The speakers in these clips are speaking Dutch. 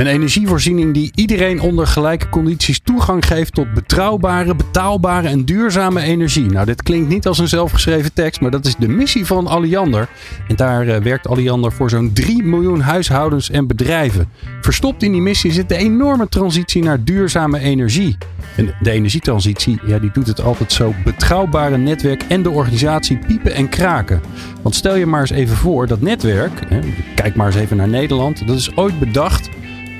Een energievoorziening die iedereen onder gelijke condities toegang geeft tot betrouwbare, betaalbare en duurzame energie. Nou, dit klinkt niet als een zelfgeschreven tekst, maar dat is de missie van Alliander. En daar uh, werkt Alliander voor zo'n 3 miljoen huishoudens en bedrijven. Verstopt in die missie zit de enorme transitie naar duurzame energie. En de energietransitie, ja, die doet het altijd zo betrouwbare netwerk en de organisatie piepen en kraken. Want stel je maar eens even voor, dat netwerk, hè, kijk maar eens even naar Nederland, dat is ooit bedacht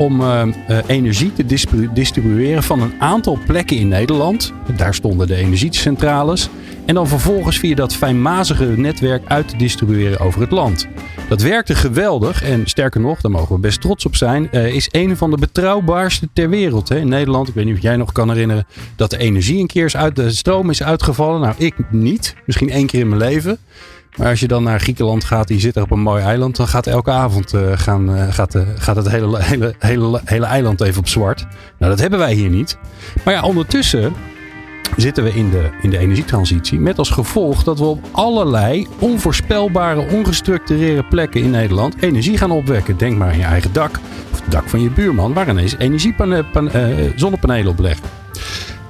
om uh, uh, energie te distribu distribueren van een aantal plekken in Nederland. Daar stonden de energiecentrales. En dan vervolgens via dat fijnmazige netwerk uit te distribueren over het land. Dat werkte geweldig en sterker nog, daar mogen we best trots op zijn, uh, is een van de betrouwbaarste ter wereld. Hè. In Nederland, ik weet niet of jij nog kan herinneren, dat de energie een keer is uit, de stroom is uitgevallen. Nou, ik niet. Misschien één keer in mijn leven. Maar als je dan naar Griekenland gaat, die zit er op een mooi eiland, dan gaat elke avond uh, gaan, uh, gaat, uh, gaat het hele, hele, hele, hele eiland even op zwart. Nou, dat hebben wij hier niet. Maar ja, ondertussen zitten we in de, in de energietransitie. Met als gevolg dat we op allerlei onvoorspelbare, ongestructureerde plekken in Nederland energie gaan opwekken. Denk maar aan je eigen dak of het dak van je buurman, waar ineens energiezonnepanelen op leggen.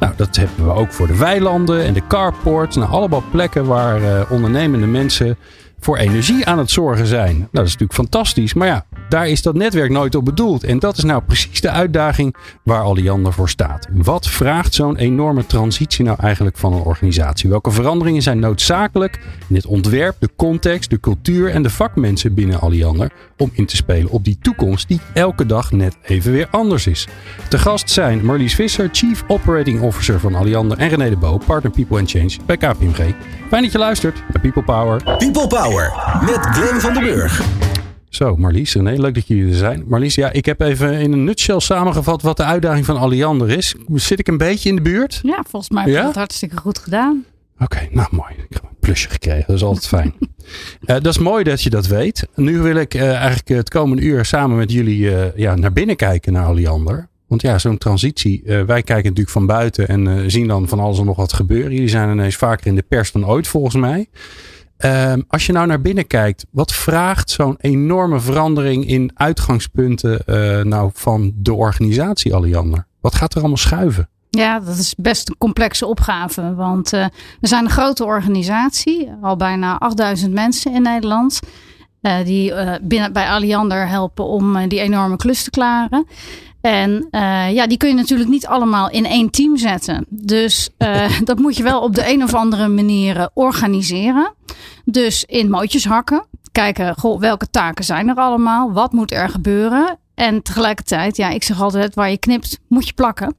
Nou, dat hebben we ook voor de weilanden en de carports. Nou, allemaal plekken waar uh, ondernemende mensen voor energie aan het zorgen zijn. Nou, dat is natuurlijk fantastisch. Maar ja, daar is dat netwerk nooit op bedoeld. En dat is nou precies de uitdaging waar Alliander voor staat. Wat vraagt zo'n enorme transitie nou eigenlijk van een organisatie? Welke veranderingen zijn noodzakelijk in het ontwerp, de context, de cultuur en de vakmensen binnen Alliander om in te spelen op die toekomst die elke dag net even weer anders is? Te gast zijn Marlies Visser, Chief Operating Officer van Alliander en René de Bo, Partner People and Change bij KPMG. Fijn dat je luistert naar People Power. People Power met Glenn van den Burg. Zo, Marlies, René, leuk dat jullie er zijn. Marlies, ja, ik heb even in een nutshell samengevat wat de uitdaging van Alliander is. Zit ik een beetje in de buurt? Ja, volgens mij heb je ja? dat hartstikke goed gedaan. Oké, okay, nou mooi. Ik heb een plusje gekregen, dat is altijd fijn. uh, dat is mooi dat je dat weet. Nu wil ik uh, eigenlijk het komende uur samen met jullie uh, ja, naar binnen kijken naar Alliander. Want ja, zo'n transitie, wij kijken natuurlijk van buiten en zien dan van alles en nog wat gebeuren. Jullie zijn ineens vaker in de pers dan ooit volgens mij. Um, als je nou naar binnen kijkt, wat vraagt zo'n enorme verandering in uitgangspunten uh, nou van de organisatie Alliander? Wat gaat er allemaal schuiven? Ja, dat is best een complexe opgave. Want we zijn een grote organisatie, al bijna 8000 mensen in Nederland. Uh, die binnen, bij Alliander helpen om die enorme klus te klaren. En uh, ja, die kun je natuurlijk niet allemaal in één team zetten. Dus uh, dat moet je wel op de een of andere manier organiseren. Dus in mootjes hakken. Kijken, goh, welke taken zijn er allemaal? Wat moet er gebeuren? En tegelijkertijd, ja, ik zeg altijd, waar je knipt, moet je plakken.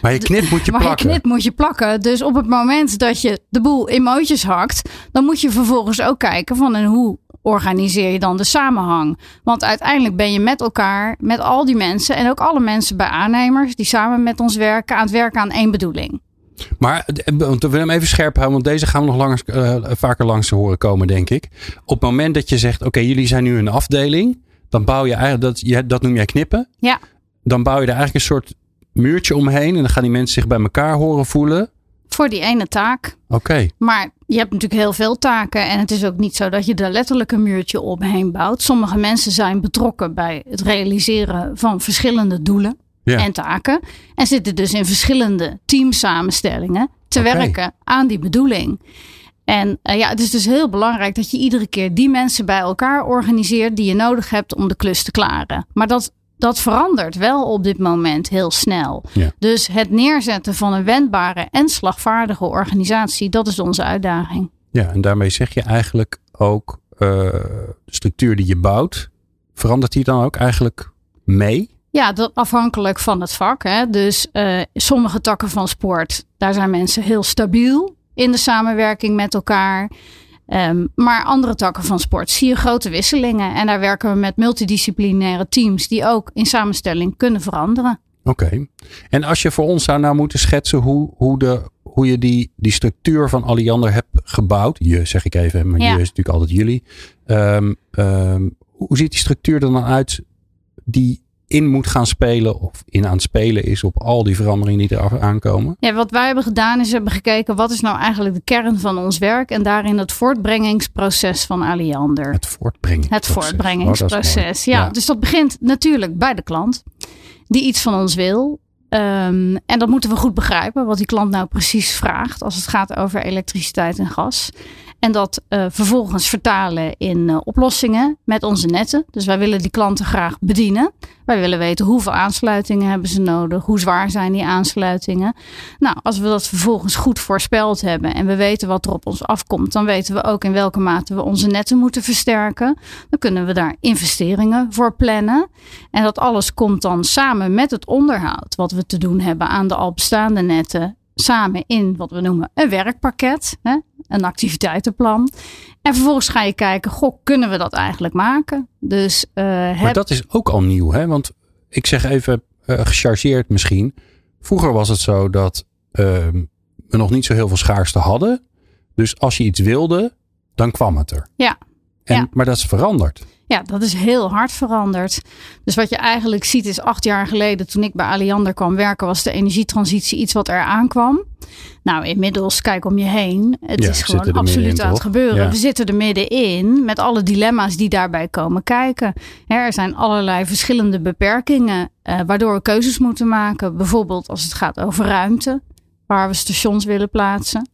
Waar je knipt, moet je waar plakken. Waar je knipt, moet je plakken. Dus op het moment dat je de boel in mootjes hakt, dan moet je vervolgens ook kijken van en hoe organiseer je dan de samenhang? Want uiteindelijk ben je met elkaar, met al die mensen en ook alle mensen bij aannemers die samen met ons werken, aan het werken aan één bedoeling. Maar we willen hem even scherp houden, want deze gaan we nog uh, vaker langs te horen komen, denk ik. Op het moment dat je zegt: Oké, okay, jullie zijn nu een afdeling, dan bouw je eigenlijk, dat, dat noem jij knippen. Ja. Dan bouw je er eigenlijk een soort muurtje omheen en dan gaan die mensen zich bij elkaar horen voelen. Voor die ene taak. Oké. Okay. Maar je hebt natuurlijk heel veel taken. En het is ook niet zo dat je er letterlijk een muurtje omheen bouwt. Sommige mensen zijn betrokken bij het realiseren van verschillende doelen en taken. En zitten dus in verschillende teamsamenstellingen te okay. werken aan die bedoeling. En uh, ja, het is dus heel belangrijk dat je iedere keer die mensen bij elkaar organiseert die je nodig hebt om de klus te klaren. Maar dat dat verandert wel op dit moment heel snel. Ja. Dus het neerzetten van een wendbare en slagvaardige organisatie, dat is onze uitdaging. Ja, en daarmee zeg je eigenlijk ook uh, de structuur die je bouwt, verandert die dan ook eigenlijk mee? Ja, dat afhankelijk van het vak. Hè. Dus uh, sommige takken van sport, daar zijn mensen heel stabiel in de samenwerking met elkaar. Um, maar andere takken van sport zie je grote wisselingen. En daar werken we met multidisciplinaire teams die ook in samenstelling kunnen veranderen. Oké. Okay. En als je voor ons zou nou moeten schetsen hoe, hoe, de, hoe je die, die structuur van Alliander hebt gebouwd. Je zeg ik even, maar Ja. je is natuurlijk altijd jullie. Ehm, ehm, hoe ziet die structuur er dan uit die in moet gaan spelen of in aan het spelen is op al die veranderingen die er aankomen? Ja, wat wij hebben gedaan is we hebben gekeken wat is nou eigenlijk de kern van ons werk en daarin het voortbrengingsproces van Aliander. Het voortbrengen. Het voortbrengingsproces. ja. dus dat begint natuurlijk bij de klant die iets van ons wil. Ehm, en dat moeten we goed begrijpen wat die klant nou precies vraagt als het gaat over elektriciteit en gas. En dat eh, vervolgens vertalen in eh, oplossingen met onze netten. Dus wij willen die klanten graag bedienen. Wij willen weten hoeveel aansluitingen hebben ze nodig. Hoe zwaar zijn die aansluitingen. Nou, als we dat vervolgens goed voorspeld hebben. En we weten wat er op ons afkomt. Dan weten we ook in welke mate we onze netten moeten versterken. Dan kunnen we daar investeringen voor plannen. En dat alles komt dan samen met het onderhoud. Wat we te doen hebben aan de al bestaande netten samen in wat we noemen een werkpakket, hè, een activiteitenplan. En vervolgens ga je kijken, goh, kunnen we dat eigenlijk maken? Dus, uh, Maar dat is ook al nieuw, hè? Want ik zeg even uh, gechargeerd misschien. Vroeger was het zo dat uh, we nog niet zo heel veel schaarste hadden. Dus als je iets wilde, dan kwam het er. Ja. En, ja. Maar dat is veranderd. Ja, dat is heel hard veranderd. Dus wat je eigenlijk ziet is acht jaar geleden toen ik bij Aliander kwam werken, was de energietransitie iets wat er aankwam. Nou, inmiddels kijk om je heen. Het ja, is gewoon absoluut aan het gebeuren. Ja. We zitten er middenin met alle dilemma's die daarbij komen kijken. Er zijn allerlei verschillende beperkingen uh, waardoor we keuzes moeten maken. Bijvoorbeeld als het gaat over ruimte, waar we stations willen plaatsen.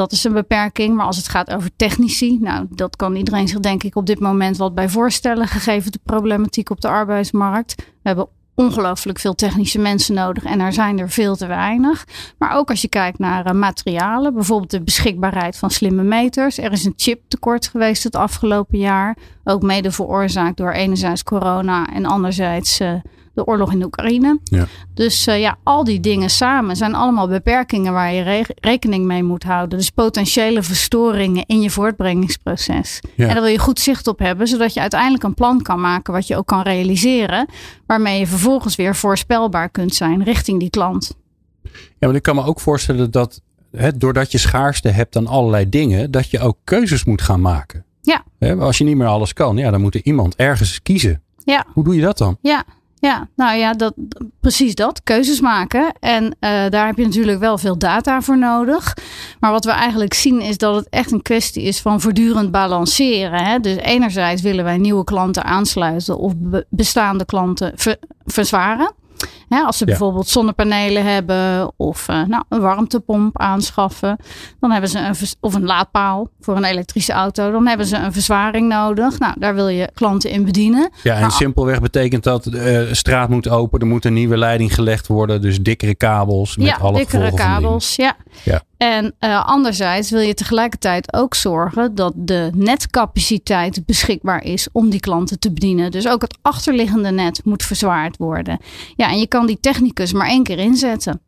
Dat is een beperking. Maar als het gaat over technici, nou, dat kan iedereen zich denk ik op dit moment wat bij voorstellen, gegeven de problematiek op de arbeidsmarkt. We hebben ongelooflijk veel technische mensen nodig en er zijn er veel te weinig. Maar ook als je kijkt naar uh, materialen, bijvoorbeeld de beschikbaarheid van slimme meters. Er is een chiptekort geweest het afgelopen jaar. Ook mede veroorzaakt door enerzijds corona en anderzijds uh, de oorlog in Oekraïne. Ja. Dus uh, ja, al die dingen samen zijn allemaal beperkingen waar je re rekening mee moet houden. Dus potentiële verstoringen in je voortbrengingsproces. Ja. En daar wil je goed zicht op hebben, zodat je uiteindelijk een plan kan maken wat je ook kan realiseren. Waarmee je vervolgens weer voorspelbaar kunt zijn richting die klant. Ja, maar ik kan me ook voorstellen dat hè, doordat je schaarste hebt aan allerlei dingen, dat je ook keuzes moet gaan maken. Ja. Als je niet meer alles kan, ja, dan moet er iemand ergens kiezen. Ja. Hoe doe je dat dan? Ja, ja, nou ja, dat, precies dat. Keuzes maken. En uh, daar heb je natuurlijk wel veel data voor nodig. Maar wat we eigenlijk zien is dat het echt een kwestie is van voortdurend balanceren. Hè? Dus enerzijds willen wij nieuwe klanten aansluiten of be bestaande klanten ver verzwaren. Hè, als ze Ja. bijvoorbeeld zonnepanelen hebben of uh, nou, een warmtepomp aanschaffen, dan hebben ze een of een laadpaal voor een elektrische auto, dan hebben ze een verzwaring nodig. Nou, daar wil je klanten in bedienen. Ja, en simpelweg betekent dat de straat moet open, er moet een nieuwe leiding gelegd worden, dus dikkere kabels met ja, alle dikkere kabels. Ja. Ja. En uh, anderzijds wil je tegelijkertijd ook zorgen dat de netcapaciteit beschikbaar is om die klanten te bedienen. Dus ook het achterliggende net moet verzwaard worden. Ja, en je kan die technicus maar één keer inzetten.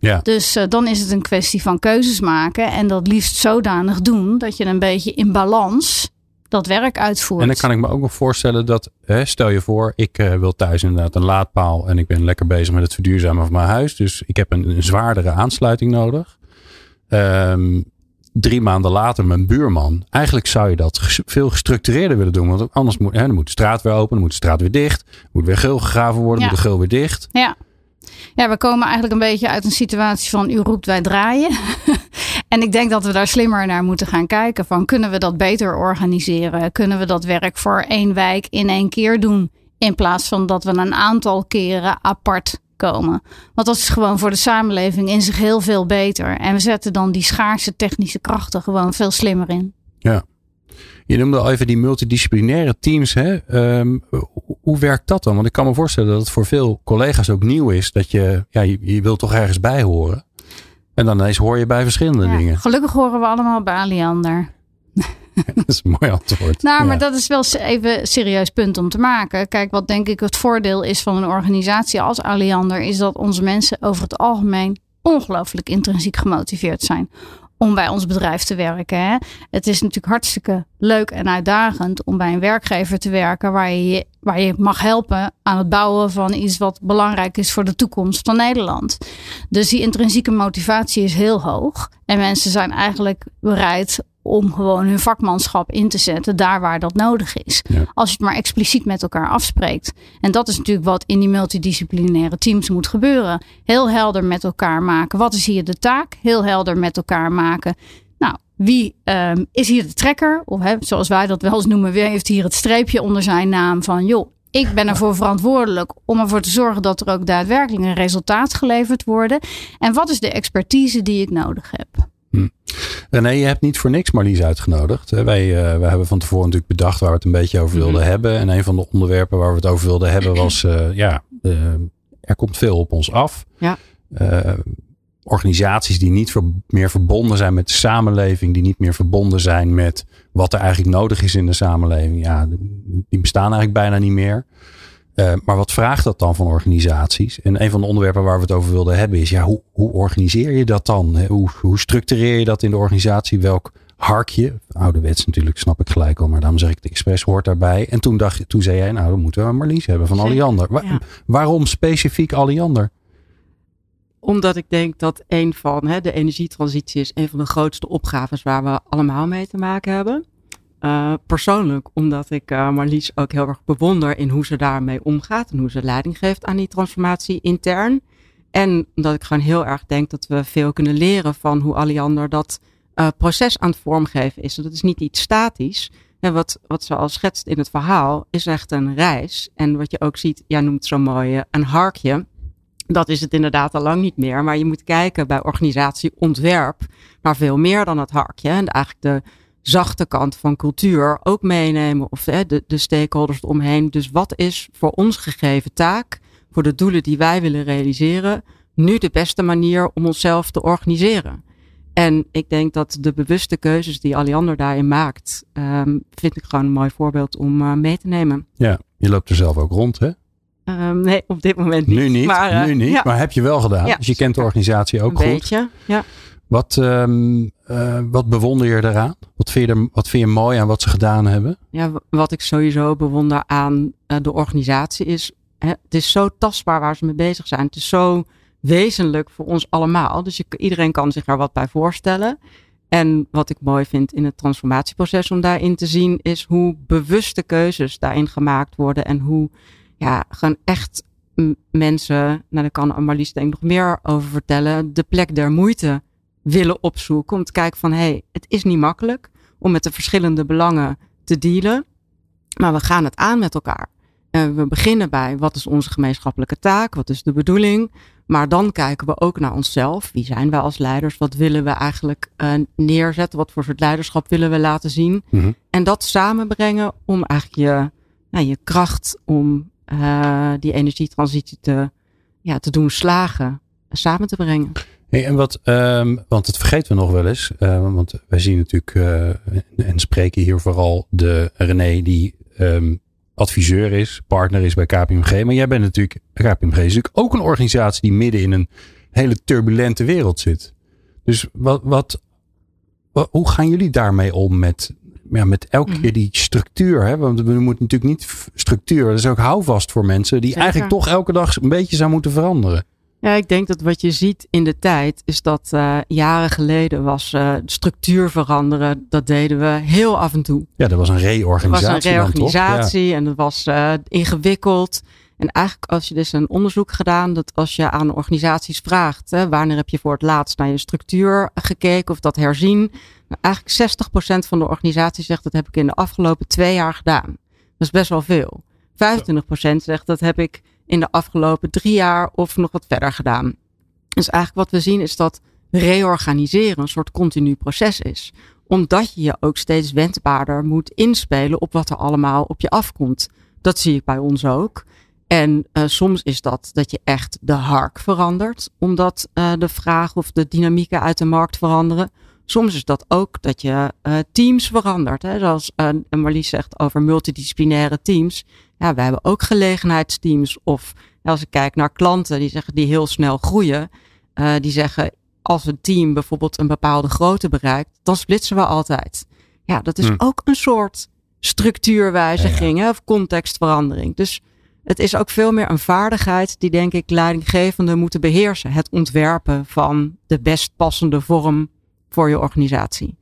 Ja. Dus uh, dan is het een kwestie van keuzes maken en dat liefst zodanig doen dat je een beetje in balans dat werk uitvoert. En dan kan ik me ook nog voorstellen dat, hè, stel je voor, ik uh, wil thuis inderdaad een laadpaal en ik ben lekker bezig met het verduurzamen van mijn huis. Dus ik heb een, een zwaardere aansluiting nodig. Um, drie maanden later mijn buurman. Eigenlijk zou je dat veel gestructureerder willen doen. Want anders moet, hè, dan moet de straat weer open, dan moet de straat weer dicht. Moet weer gul gegraven worden, Ja. moet de gul weer dicht. Ja. Ja, we komen eigenlijk een beetje uit een situatie van u roept wij draaien. en ik denk dat we daar slimmer naar moeten gaan kijken. Van kunnen we dat beter organiseren? Kunnen we dat werk voor één wijk in één keer doen? In plaats van dat we een aantal keren apart komen. Want dat is gewoon voor de samenleving in zich heel veel beter. En we zetten dan die schaarse technische krachten gewoon veel slimmer in. Ja. Je noemde al even die multidisciplinaire teams. Hè? Um, hoe werkt dat dan? Want ik kan me voorstellen dat het voor veel collega's ook nieuw is. Dat je, ja, je, je wilt toch ergens bij horen. En dan ineens hoor je bij verschillende Ja, dingen. Gelukkig horen we allemaal bij Aliander. dat is een mooi antwoord. Nou, Ja. maar dat is wel even een serieus punt om te maken. Kijk, wat denk ik het voordeel is van een organisatie als Aliander, is dat onze mensen over het algemeen ongelooflijk intrinsiek gemotiveerd zijn. om bij ons bedrijf te werken. Hè? Het is natuurlijk hartstikke leuk en uitdagend om bij een werkgever te werken waar je, waar je mag helpen aan het bouwen van iets wat belangrijk is voor de toekomst van Nederland. Dus die intrinsieke motivatie is heel hoog. En mensen zijn eigenlijk bereid om gewoon hun vakmanschap in te zetten daar waar dat nodig is. Als je het maar expliciet met elkaar afspreekt. En dat is natuurlijk wat in die multidisciplinaire teams moet gebeuren. Heel helder met elkaar maken. Wat is hier de taak? Heel helder met elkaar maken. Nou, wie um, is hier de trekker? Of hè, zoals wij dat wel eens noemen, wie heeft hier het streepje onder zijn naam van joh. Ik ben ervoor verantwoordelijk om ervoor te zorgen dat er ook daadwerkelijk een resultaat geleverd wordt. En wat is de expertise die ik nodig heb? Hm. René, je hebt niet voor niks Marlies uitgenodigd. Wij, uh, wij hebben van tevoren natuurlijk bedacht waar we het een beetje over wilden mhm. hebben. En een van de onderwerpen waar we het over wilden hebben was, uh, ja, uh, er komt veel op ons af. Ja. organisaties die niet meer verbonden zijn met de samenleving, die niet meer verbonden zijn met wat er eigenlijk nodig is in de samenleving, ja, die bestaan eigenlijk bijna niet meer. Uh, maar wat vraagt dat dan van organisaties? En een van de onderwerpen waar we het over wilden hebben is, ja, hoe, hoe organiseer je dat dan? Hoe, hoe structureer je dat in de organisatie? Welk harkje, ouderwets natuurlijk, snap ik gelijk al, maar daarom zeg ik de expres hoort daarbij. En toen, dacht, toen zei jij, nou, dan moeten we Marlies hebben van Alliander. Waarom specifiek Alliander? Omdat ik denk dat een van hè, de energietransitie is een van de grootste opgaves waar we allemaal mee te maken hebben. Uh, persoonlijk, omdat ik uh, Marlies ook heel erg bewonder in hoe ze daarmee omgaat en hoe ze leiding geeft aan die transformatie intern. En omdat ik gewoon heel erg denk dat we veel kunnen leren van hoe Alliander dat uh, proces aan het vormgeven is. Dat is niet iets statisch. En wat, wat ze al schetst in het verhaal is echt een reis. En wat je ook ziet, jij noemt zo mooi een harkje. Dat is het inderdaad al lang niet meer. Maar je moet kijken bij organisatieontwerp naar veel meer dan het harkje. En eigenlijk de zachte kant van cultuur ook meenemen. Of hè, de, de stakeholders eromheen. Dus wat is voor ons gegeven taak, voor de doelen die wij willen realiseren, nu de beste manier om onszelf te organiseren? En ik denk dat de bewuste keuzes die Alliander daarin maakt, um, vind ik gewoon een mooi voorbeeld om uh, mee te nemen. Ja, je loopt er zelf ook rond, hè? Um, nee, op dit moment niet. Nu niet, maar, uh, nu niet. Ja. Maar heb je wel gedaan. Ja, dus je kent de organisatie ook een goed. Beetje, ja. Wat, um, uh, wat bewonder je eraan? Wat vind je, er, wat vind je mooi aan wat ze gedaan hebben? Ja, wat ik sowieso bewonder aan uh, de organisatie is, hè, het is zo tastbaar waar ze mee bezig zijn. Het is zo wezenlijk voor ons allemaal. Dus iedereen kan zich er wat bij voorstellen. En wat ik mooi vind in het transformatieproces om daarin te zien, is hoe bewuste keuzes daarin gemaakt worden en hoe ja, gewoon echt mensen, nou daar kan Marlies denk ik nog meer over vertellen, de plek der moeite willen opzoeken. Om te kijken van hé, hey, het is niet makkelijk om met de verschillende belangen te dealen. Maar we gaan het aan met elkaar. En we beginnen bij wat is onze gemeenschappelijke taak? Wat is de bedoeling? Maar dan kijken we ook naar onszelf. Wie zijn wij als leiders? Wat willen we eigenlijk uh, neerzetten? Wat voor soort leiderschap willen we laten zien? Mm-hmm. En dat samenbrengen om eigenlijk je, nou, je kracht om uh, die energietransitie te, ja, te doen slagen, samen te brengen. Hey, en wat, um, want het vergeten we nog wel eens. Uh, want wij zien natuurlijk uh, en spreken hier vooral de René die um, adviseur is, partner is bij KPMG. Maar jij bent natuurlijk, KPMG is natuurlijk ook een organisatie die midden in een hele turbulente wereld zit. Dus wat, wat, wat hoe gaan jullie daarmee om met, ja, met elke keer mhm. die structuur? Hè? Want we moeten natuurlijk niet structuur, dat is ook houvast voor mensen die Zeker. eigenlijk toch elke dag een beetje zou moeten veranderen. Ja, ik denk dat wat je ziet in de tijd is dat uh, jaren geleden was uh, structuur veranderen. Dat deden we heel af en toe. Ja, dat was een reorganisatie. Dat was een reorganisatie ja. en dat was uh, ingewikkeld. En eigenlijk als je dus een onderzoek gedaan, dat als je aan organisaties vraagt, hè, wanneer heb je voor het laatst naar je structuur gekeken of dat herzien. Nou, eigenlijk 60% van de organisatie zegt dat heb ik in de afgelopen twee jaar gedaan. Dat is best wel veel. 25% zegt dat heb ik in de afgelopen drie jaar of nog wat verder gedaan. Dus eigenlijk wat we zien is dat reorganiseren een soort continu proces is. Omdat je je ook steeds wendbaarder moet inspelen op wat er allemaal op je afkomt. Dat zie ik bij ons ook. En uh, soms is dat dat je echt de hark verandert, omdat uh, de vraag of de dynamieken uit de markt veranderen. Soms is dat ook dat je uh, teams verandert. Hè? Zoals Marlies zegt over multidisciplinaire teams. Ja, wij hebben ook gelegenheidsteams. Of als ik kijk naar klanten die zeggen die heel snel groeien. Uh, die zeggen, als een team bijvoorbeeld een bepaalde grootte bereikt, dan splitsen we altijd. Ja, dat is Hm. ook een soort structuurwijziging hè, of contextverandering. Dus het is ook veel meer een vaardigheid die denk ik leidinggevenden moeten beheersen. Het ontwerpen van de best passende vorm voor je organisatie.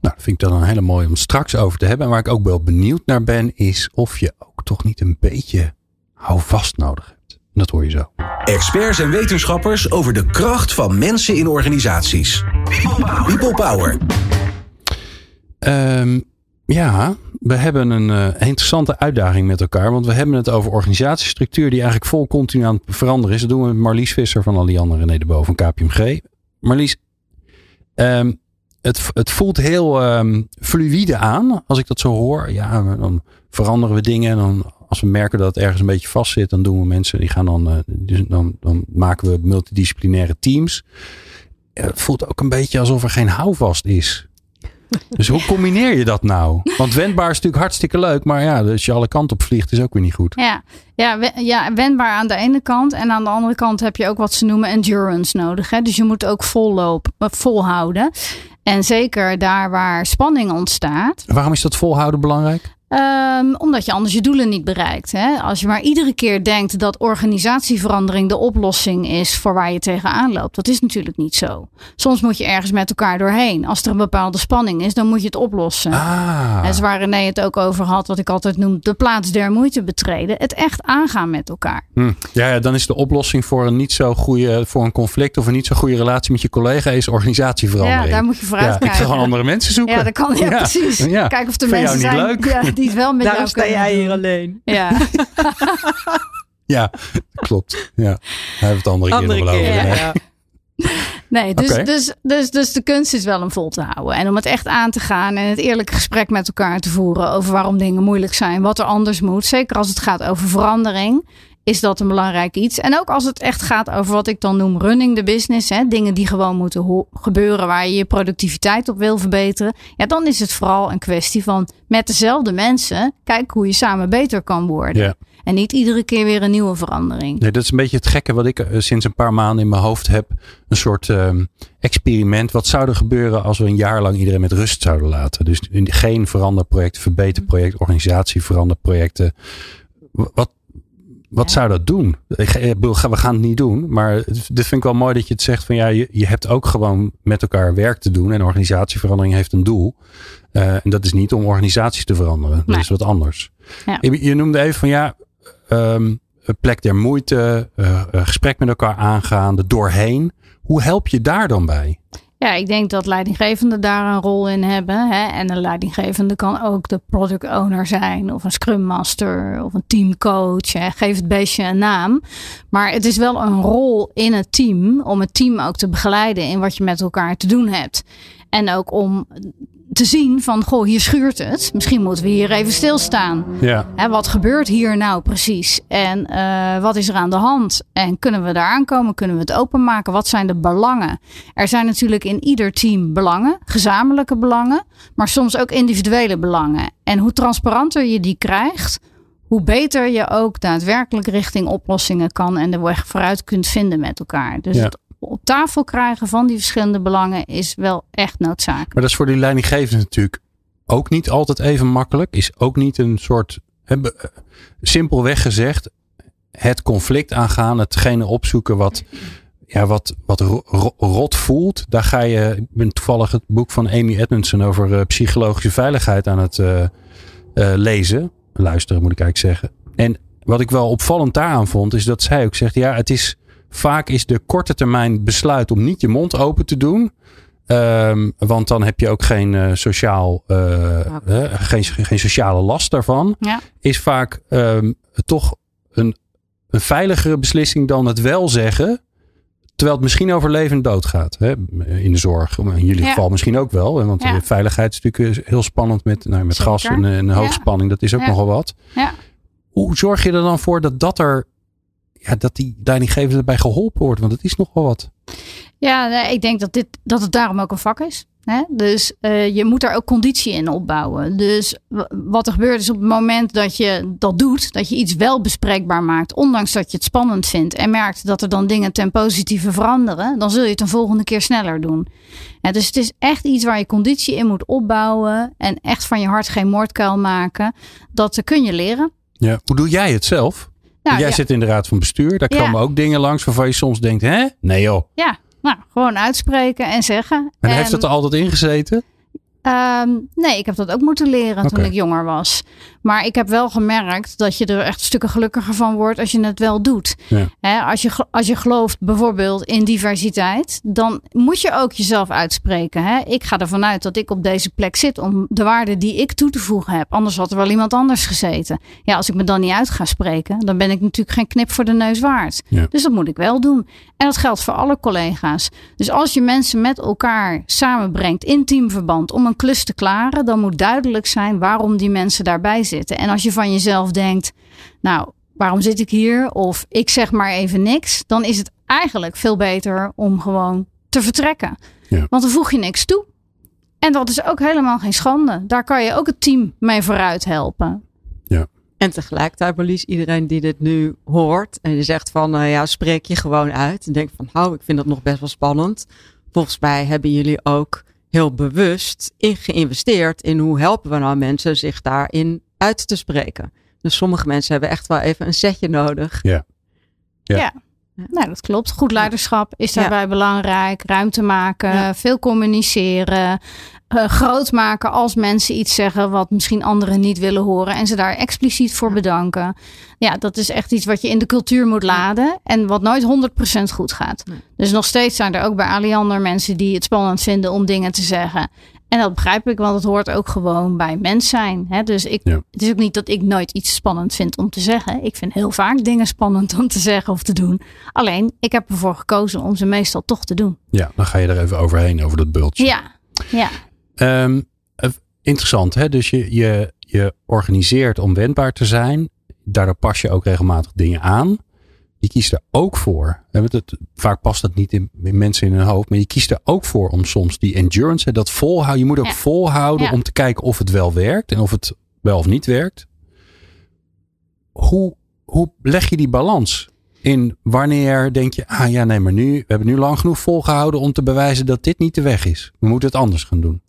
Nou, dat vind ik dan een hele mooie om straks over te hebben. En waar ik ook wel benieuwd naar ben, is of je ook toch niet een beetje houvast nodig hebt. En dat hoor je zo. Experts en wetenschappers over de kracht van mensen in organisaties. People Power. Ehm, ja, we hebben een eh, interessante uitdaging met elkaar. Want we hebben het over organisatiestructuur die eigenlijk vol continu aan het veranderen is. Dat doen we met Marlies Visser van Allianz en René de Boven van KPMG. Marlies, ehm, het, het voelt heel ehm, fluïde aan als ik dat zo hoor. Ja, dan veranderen we dingen. En dan, als we merken dat het ergens een beetje vast zit, dan doen we mensen die gaan dan, eh, dus dan, dan maken we multidisciplinaire teams. Het voelt ook een beetje alsof er geen houvast is. Dus hoe combineer je dat nou? Want wendbaar is natuurlijk hartstikke leuk, maar ja, als je alle kanten op vliegt, is ook weer niet goed. Ja, ja, we- ja, wendbaar aan de ene kant. En aan de andere kant heb je ook wat ze noemen endurance nodig. Hè? Dus je moet ook volloop, eh, volhouden. En zeker daar waar spanning ontstaat. Waarom is dat volhouden belangrijk? Ehm, omdat je anders je doelen niet bereikt. Hè? Als je maar iedere keer denkt dat organisatieverandering de oplossing is voor waar je tegenaan loopt. Dat is natuurlijk niet zo. Soms moet je ergens met elkaar doorheen. Als er een bepaalde spanning is, dan moet je het oplossen. Ah, En waar René het ook over had, wat ik altijd noem, de plaats der moeite betreden. Het echt aangaan met elkaar. hm. ja, ja, dan is de oplossing voor een niet zo goede, voor een conflict of een niet zo goede relatie met je collega is organisatieverandering. Ja, daar moet je voor Ja, ik uitkijken. ga gewoon andere mensen zoeken. Ja, dat kan. Ja, precies. Ja. Kijk of de Vind mensen jou zijn leuk? Die het wel met Daarom jou sta kunnen jij doen. hier alleen. Ja. Ja, klopt. Ja, hebben we het andere, Andere keer nog wel keer. over. ja. Nee, dus, dus, dus, dus de kunst is wel om vol te houden. En om het echt aan te gaan en het eerlijke gesprek met elkaar te voeren over waarom dingen moeilijk zijn, wat er anders moet. Zeker als het gaat over verandering, is dat een belangrijk iets. En ook als het echt gaat over wat ik dan noem running the business. Hè, dingen die gewoon moeten gebeuren waar je je productiviteit op wil verbeteren. Ja, dan is het vooral een kwestie van met dezelfde mensen kijken hoe je samen beter kan worden. Ja. En niet iedere keer weer een nieuwe verandering. Nee, dat is een beetje het gekke wat ik eh, sinds een paar maanden in mijn hoofd heb. Een soort ehm, experiment. Wat zou er gebeuren als we een jaar lang iedereen met rust zouden laten? Dus geen veranderprojecten, verbeterprojecten, organisatieveranderprojecten. Wat, wat zou dat doen? Ik, we gaan het niet doen. Maar dit vind ik wel mooi dat je het zegt van ja, je, je hebt ook gewoon met elkaar werk te doen. En organisatieverandering heeft een doel. Eh, en dat is niet om organisaties te veranderen. Dat Nee. is wat anders. Ja. Je, je noemde even van ja, een plek der moeite, eh, gesprek met elkaar aangaan, er doorheen. Hoe help je daar dan bij? Ja, ik denk dat leidinggevenden daar een rol in hebben. Hè? En een leidinggevende kan ook de product owner zijn, of een scrum master, of een teamcoach. Hè? Geef het beestje een naam. Maar het is wel een rol in het team om het team ook te begeleiden in wat je met elkaar te doen hebt. En ook om te zien van, goh, hier schuurt het. Misschien moeten we hier even stilstaan. Ja, Hè, wat gebeurt hier nou precies? En eh, wat is er aan de hand? En kunnen we daar aankomen? Kunnen we het openmaken? Wat zijn de belangen? Er zijn natuurlijk in ieder team belangen, gezamenlijke belangen, maar soms ook individuele belangen. En hoe transparanter je die krijgt, hoe beter je ook daadwerkelijk richting oplossingen kan en de weg vooruit kunt vinden met elkaar. Dus Ja. het op tafel krijgen van die verschillende belangen is wel echt noodzakelijk. maar dat is voor die leidinggevenden natuurlijk ook niet altijd even makkelijk. Is ook niet een soort, simpelweg gezegd, het conflict aangaan, hetgene opzoeken wat, ja, wat, wat ro- ro- rot voelt. Daar ga je, ik ben toevallig het boek van Amy Edmondson over eh, psychologische veiligheid aan het eh, eh, lezen. Luisteren moet ik eigenlijk zeggen. En wat ik wel opvallend daaraan vond, is dat zij ook zegt, ja, het is vaak is de korte termijn besluit om niet je mond open te doen. Ehm, want dan heb je ook geen eh, sociaal, eh, eh, geen, geen sociale last daarvan. Ja. Is vaak ehm, toch een, een veiligere beslissing dan het wel zeggen. Terwijl het misschien over leven en dood gaat. Hè? In de zorg. In jullie Ja. geval misschien ook wel. hè, Want Ja. de veiligheid is natuurlijk heel spannend met, nou, met Zeker. gas en, eh, en hoogspanning. Dat is ook nogal wat. Ja. Hoe zorg je er dan voor dat dat er. Ja, dat die leidinggevende erbij geholpen wordt? Want het is nogal wat. Ja, nee, ik denk dat, dit, dat het daarom ook een vak is. Hè? Dus uh, je moet daar ook conditie in opbouwen. Dus wat er gebeurt is op het moment dat je dat doet, dat je iets wel bespreekbaar maakt, ondanks dat je het spannend vindt en merkt dat er dan dingen ten positieve veranderen, dan zul je het een volgende keer sneller doen. Ja, dus het is echt iets waar je conditie in moet opbouwen en echt van je hart geen moordkuil maken. Dat kun je leren. Ja. Hoe doe jij het zelf? Nou, jij zit in de raad van bestuur. Daar komen ook dingen langs waarvan je soms denkt, hè? Nee joh. Ja, nou, gewoon uitspreken en zeggen. En, en heeft het er altijd ingezeten? Um, nee, ik heb dat ook moeten leren toen ik jonger was. Maar ik heb wel gemerkt dat je er echt stukken gelukkiger van wordt als je het wel doet. Ja. als, je, als je gelooft bijvoorbeeld in diversiteit, dan moet je ook jezelf uitspreken. Ik ga ervan uit dat ik op deze plek zit om de waarde die ik toe te voegen heb. Anders had er wel iemand anders gezeten. Ja, als ik me dan niet uit ga spreken, dan ben ik natuurlijk geen knip voor de neus waard. Dus dat moet ik wel doen. En dat geldt voor alle collega's. Dus als je mensen met elkaar samenbrengt in teamverband om een klus te klaren, dan moet duidelijk zijn waarom die mensen daarbij zitten. En als je van jezelf denkt, nou, waarom zit ik hier? Of ik zeg maar even niks, dan is het eigenlijk veel beter om gewoon te vertrekken. Ja. Want dan voeg je niks toe. En dat is ook helemaal geen schande. Daar kan je ook het team mee vooruit helpen. Ja. En tegelijkertijd, Marlies, iedereen die dit nu hoort en je zegt van, uh, ja, spreek je gewoon uit. En denk van, hou, ik vind dat nog best wel spannend. Volgens mij hebben jullie ook heel bewust in geïnvesteerd in hoe helpen we nou mensen zich daarin uit te spreken. Dus sommige mensen hebben echt wel even een setje nodig. Ja. Ja. ja. Nou, dat klopt. Goed leiderschap is daarbij belangrijk. Ruimte maken, veel communiceren. Uh, groot maken als mensen iets zeggen wat misschien anderen niet willen horen. En ze daar expliciet voor bedanken. Ja, dat is echt iets wat je in de cultuur moet laden. En wat nooit 100% goed gaat. Dus nog steeds zijn er ook bij Aliander mensen die het spannend vinden om dingen te zeggen. En dat begrijp ik, want het hoort ook gewoon bij mens zijn. Hè? Dus ik, het is ook niet dat ik nooit iets spannend vind om te zeggen. Ik vind heel vaak dingen spannend om te zeggen of te doen. Alleen, ik heb ervoor gekozen om ze meestal toch te doen. Ja, dan ga je er even overheen, over dat bultje. Ja, ja. Um, interessant, hè? Dus je, je, je organiseert om wendbaar te zijn. Daardoor pas je ook regelmatig dingen aan je kiest er ook voor. Vaak past dat niet in, mensen in hun hoofd. Maar je kiest er ook voor om soms die endurance, dat volhouden. Je moet ook volhouden om te kijken of het wel werkt. En of het wel of niet werkt. Hoe, hoe leg je die balans? In wanneer denk je, ah ja, nee, maar nu, we hebben nu lang genoeg volgehouden om te bewijzen dat dit niet de weg is. We moeten het anders gaan doen.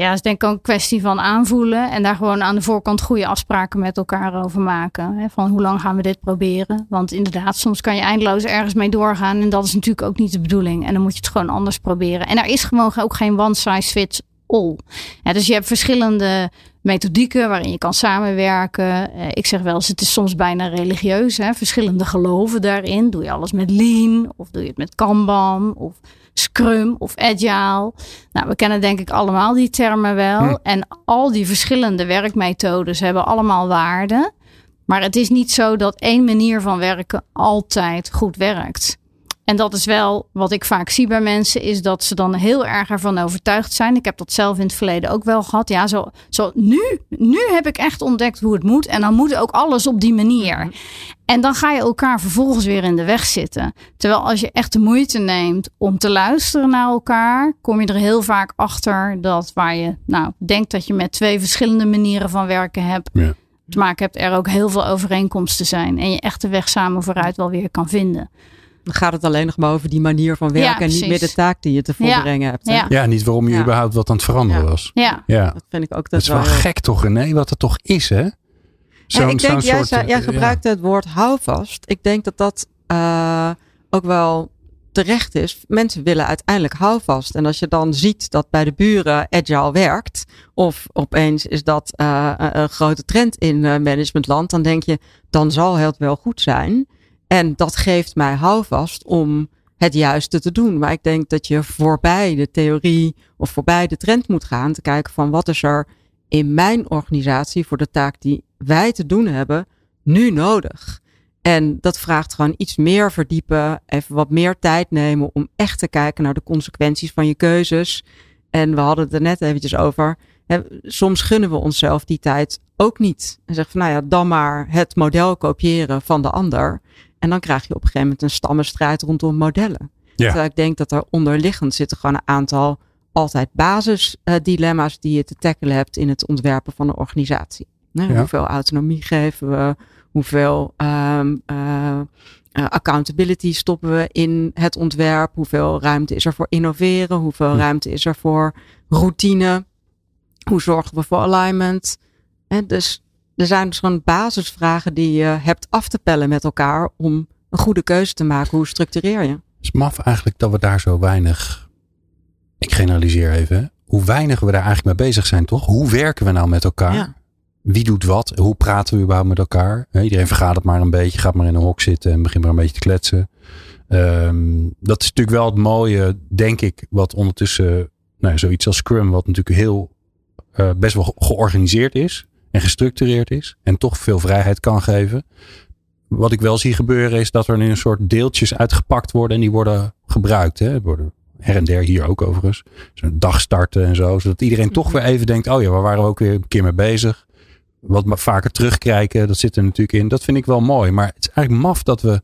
Ja, het is denk ik ook een kwestie van aanvoelen en daar gewoon aan de voorkant goede afspraken met elkaar over maken. Hè? Van hoe lang gaan we dit proberen? Want inderdaad, soms kan je eindeloos ergens mee doorgaan en dat is natuurlijk ook niet de bedoeling. En dan moet je het gewoon anders proberen. En er is gewoon ook geen one size fits all. Dus je hebt verschillende methodieken waarin je kan samenwerken. Eh, ik zeg wel eens, het is soms bijna religieus. Hè? Verschillende geloven daarin. Doe je alles met lean of doe je het met Kanban of Scrum of Agile. Nou, we kennen denk ik allemaal die termen wel. Hm. En al die verschillende werkmethodes hebben allemaal waarde. Maar het is niet zo dat één manier van werken altijd goed werkt. En dat is wel wat ik vaak zie bij mensen, is dat ze dan heel erg ervan overtuigd zijn. Ik heb dat zelf in het verleden ook wel gehad. Ja, zo, zo nu, nu heb ik echt ontdekt hoe het moet. En dan moet ook alles op die manier. Mhm. En dan ga je elkaar vervolgens weer in de weg zitten. Terwijl als je echt de moeite neemt om te luisteren naar elkaar, kom je er heel vaak achter dat waar je nou denkt dat je met twee verschillende manieren van werken hebt. Te maken hebt er ook heel veel overeenkomsten zijn. En je echt de weg samen vooruit wel weer kan vinden. Dan gaat het alleen nog maar over die manier van werken en niet meer de taak die je te volbrengen hebt. Ja. ja. niet waarom je überhaupt wat aan het veranderen was. Ja. ja, dat vind ik ook. Dat, is wel gek toch René, wat het toch is hè? Zo, ik denk, jij, soort, jij gebruikte het woord houvast. Ik denk dat dat uh, ook wel terecht is. Mensen willen uiteindelijk houvast. En als je dan ziet dat bij de buren agile werkt, of opeens is dat uh, een grote trend in uh, managementland, dan denk je, dan zal het wel goed zijn. En dat geeft mij houvast om het juiste te doen. Maar ik denk dat je voorbij de theorie of voorbij de trend moet gaan. Te kijken van wat is er in mijn organisatie voor de taak die wij te doen hebben nu nodig. En dat vraagt gewoon iets meer verdiepen, even wat meer tijd nemen om echt te kijken naar de consequenties van je keuzes. En we hadden het er net eventjes over. Soms gunnen we onszelf die tijd ook niet. En zeggen van nou ja, dan maar het model kopiëren van de ander. En dan krijg je op een gegeven moment een stammenstrijd rondom modellen. Ja. Terwijl ik denk dat er onderliggend zitten gewoon een aantal altijd basisdilemma's die je te tackelen hebt in het ontwerpen van een organisatie. Ja. Hoeveel autonomie geven we? Hoeveel um, uh, accountability stoppen we in het ontwerp? Hoeveel ruimte is er voor innoveren? Hoeveel hm. ruimte is er voor routine? Hoe zorgen we voor alignment? En dus er zijn dus gewoon basisvragen die je hebt af te pellen met elkaar om een goede keuze te maken. Hoe structureer je? Het is maf eigenlijk dat we daar zo weinig, ik generaliseer even, hoe weinig we daar eigenlijk mee bezig zijn, toch? Hoe werken we nou met elkaar? Ja. Wie doet wat? Hoe praten we überhaupt met elkaar? Iedereen vergadert maar een beetje, gaat maar in een hok zitten en begint maar een beetje te kletsen. Um, dat is natuurlijk wel het mooie, denk ik, wat ondertussen, nou, zoiets als Scrum, wat natuurlijk heel uh, best wel georganiseerd is en gestructureerd is en toch veel vrijheid kan geven. Wat ik wel zie gebeuren is dat er nu een soort deeltjes uitgepakt worden en die worden gebruikt. Hè. Worden her en der hier ook overigens. Zo'n dag starten en zo. Zodat iedereen toch mhm. weer even denkt, oh ja, waar waren we ook weer een keer mee bezig. Wat vaker terugkijken, dat zit er natuurlijk in. Dat vind ik wel mooi. Maar het is eigenlijk maf dat we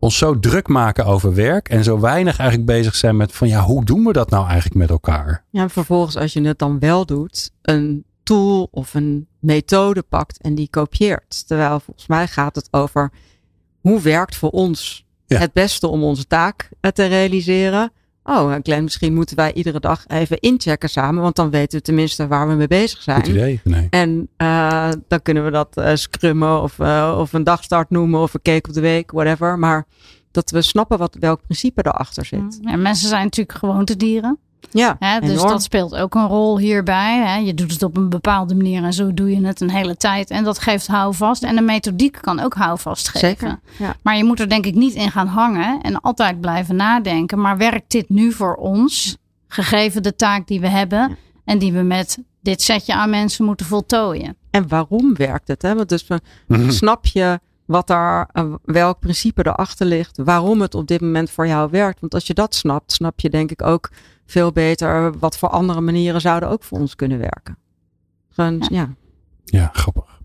ons zo druk maken over werk en zo weinig eigenlijk bezig zijn met van ja, hoe doen we dat nou eigenlijk met elkaar? Ja, en vervolgens als je het dan wel doet, een tool of een methode pakt en die kopieert. Terwijl volgens mij gaat het over hoe werkt voor ons het beste om onze taak te realiseren. Oh, Glenn, misschien moeten wij iedere dag even inchecken samen, want dan weten we tenminste waar we mee bezig zijn. Goed idee. Nee. En uh, dan kunnen we dat uh, scrummen of, uh, of een dagstart noemen of een cake op de week, whatever. Maar dat we snappen wat, welk principe erachter zit. Ja, mensen zijn natuurlijk gewoontedieren. Ja, hè, dus dat speelt ook een rol hierbij. Hè. Je doet het op een bepaalde manier en zo doe je het een hele tijd. En dat geeft houvast. En de methodiek kan ook houvast geven. Zeker, ja. Maar je moet er denk ik niet in gaan hangen en altijd blijven nadenken. Maar werkt dit nu voor ons, gegeven de taak die we hebben en die we met dit setje aan mensen moeten voltooien? En waarom werkt het? Hè? Want dus mhm. snap je wat daar, eh, welk principe erachter ligt, waarom het op dit moment voor jou werkt. Want als je dat snapt, snap je denk ik ook veel beter wat voor andere manieren zouden ook voor ons kunnen werken. Gewoon, ja. ja. Ja, grappig.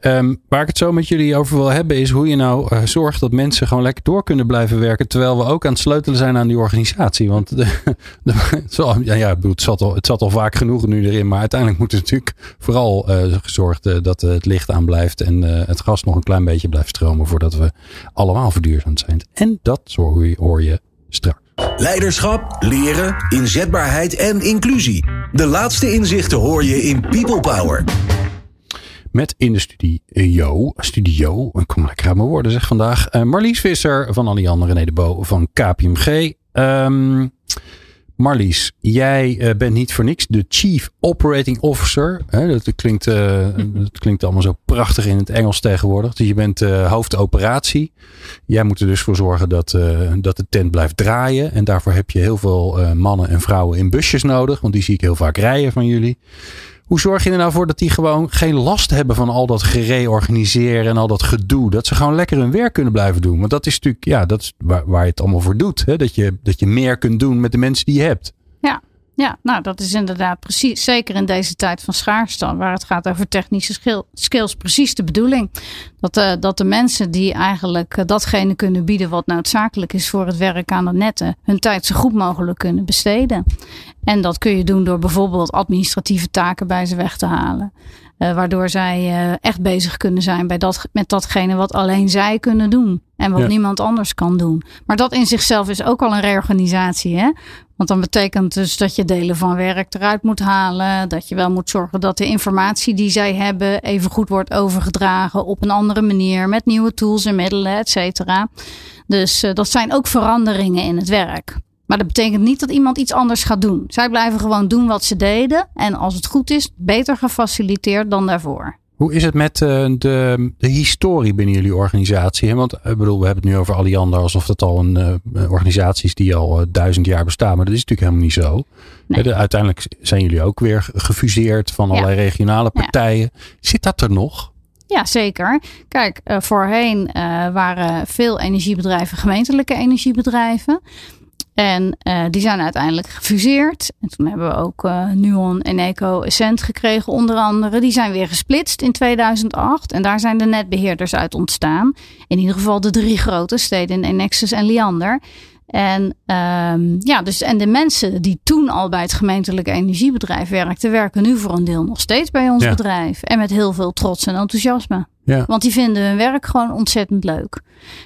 Um, waar ik het zo met jullie over wil hebben is hoe je nou uh, zorgt dat mensen gewoon lekker door kunnen blijven werken. Terwijl we ook aan het sleutelen zijn aan die organisatie. Want de, de, ja, ja, het, zat al, het zat al vaak genoeg nu erin. Maar uiteindelijk moet er natuurlijk vooral uh, gezorgd uh, dat het licht aan blijft. En het gas nog een klein beetje blijft stromen voordat we allemaal verduurzaamd zijn. En dat hoor je straks. Leiderschap, leren, inzetbaarheid en inclusie. De laatste inzichten hoor je in People Power. Met in de studio, studio, ik kom lekker uit mijn woorden zeg vandaag, uh, Marlies Visser van Alliander René de Bo van KPMG. Ehm, Marlies, jij uh, bent niet voor niks de Chief Operating Officer. Hè, dat, klinkt, uh, dat klinkt allemaal zo prachtig in het Engels tegenwoordig. Dus je bent uh, hoofdoperatie. Jij moet er dus voor zorgen dat, dat de tent blijft draaien. En daarvoor heb je heel veel mannen en vrouwen in busjes nodig. Want die zie ik heel vaak rijden van jullie. Hoe zorg je er nou voor dat die gewoon geen last hebben van al dat gereorganiseren en al dat gedoe? Dat ze gewoon lekker hun werk kunnen blijven doen. Want dat is natuurlijk, ja, dat is waar, je het allemaal voor doet. Hè? Dat, je, dat je meer kunt doen met de mensen die je hebt. Ja, ja, nou dat is inderdaad precies, zeker in deze tijd van schaarste, waar het gaat over technische skills, precies de bedoeling. Dat, uh, dat de mensen die eigenlijk uh, datgene kunnen bieden wat noodzakelijk is voor het werk aan de netten, hun tijd zo goed mogelijk kunnen besteden. En dat kun je doen door bijvoorbeeld administratieve taken bij ze weg te halen. Uh, waardoor zij uh, echt bezig kunnen zijn bij dat, met datgene wat alleen zij kunnen doen. En wat niemand anders kan doen. Maar dat in zichzelf is ook al een reorganisatie. Hè? Want dan betekent dus dat je delen van werk eruit moet halen. Dat je wel moet zorgen dat de informatie die zij hebben even goed wordt overgedragen op een andere manier. Met nieuwe tools en middelen, et cetera. Dus uh, dat zijn ook veranderingen in het werk. Maar dat betekent niet dat iemand iets anders gaat doen. Zij blijven gewoon doen wat ze deden. En als het goed is, beter gefaciliteerd dan daarvoor. Hoe is het met uh, de, de historie binnen jullie organisatie? Want ik bedoel, we hebben het nu over Alliander alsof dat al een uh, organisatie is die al uh, duizend jaar bestaan. Maar dat is natuurlijk helemaal niet zo. Nee. De, uiteindelijk zijn jullie ook weer gefuseerd van allerlei regionale partijen. Ja. Zit dat er nog? Ja, zeker. Kijk, voorheen waren veel energiebedrijven gemeentelijke energiebedrijven. En uh, die zijn uiteindelijk gefuseerd. En toen hebben we ook uh, Nuon en Eco Essent gekregen, onder andere. Die zijn weer gesplitst in 2008. En daar zijn de netbeheerders uit ontstaan. In ieder geval de drie grote steden, Nexus en Liander. En, um, ja, dus, en de mensen die toen al bij het gemeentelijke energiebedrijf werkten, werken nu voor een deel nog steeds bij ons bedrijf. En met heel veel trots en enthousiasme. Ja. Want die vinden hun werk gewoon ontzettend leuk.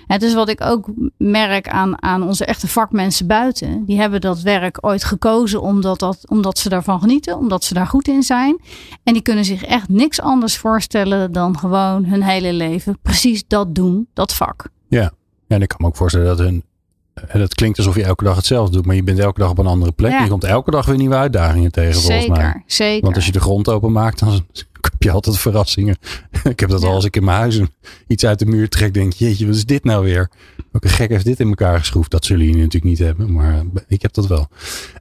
Het is wat ik ook merk aan, aan onze echte vakmensen buiten. Die hebben dat werk ooit gekozen omdat, dat, omdat ze daarvan genieten, omdat ze daar goed in zijn. En die kunnen zich echt niks anders voorstellen dan gewoon hun hele leven precies dat doen, dat vak. Ja, en ik kan me ook voorstellen dat hun dat klinkt alsof je elke dag hetzelfde doet, maar je bent elke dag op een andere plek. Je komt elke dag weer nieuwe uitdagingen tegen, volgens mij. Zeker. Want als je de grond openmaakt, dan heb je altijd verrassingen. ik heb dat al als ik in mijn huis iets uit de muur trek, denk jeetje, wat is dit nou weer? Welke gek heeft dit in elkaar geschroefd? Dat zullen jullie natuurlijk niet hebben, maar ik heb dat wel.